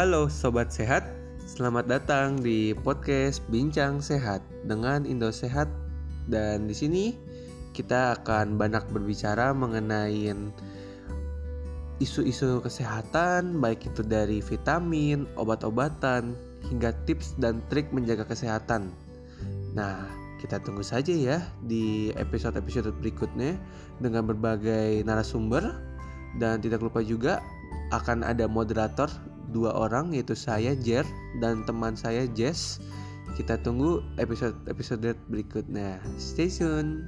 Halo sobat sehat, selamat datang di podcast Bincang Sehat dengan Indo Sehat. Dan di sini kita akan banyak berbicara mengenai isu-isu kesehatan baik itu dari vitamin, obat-obatan hingga tips dan trik menjaga kesehatan. Nah, kita tunggu saja ya di episode-episode berikutnya dengan berbagai narasumber. Dan tidak lupa juga akan ada moderator dua orang yaitu saya Jer dan teman saya Jess. Kita tunggu episode-episode berikutnya. Stay tune.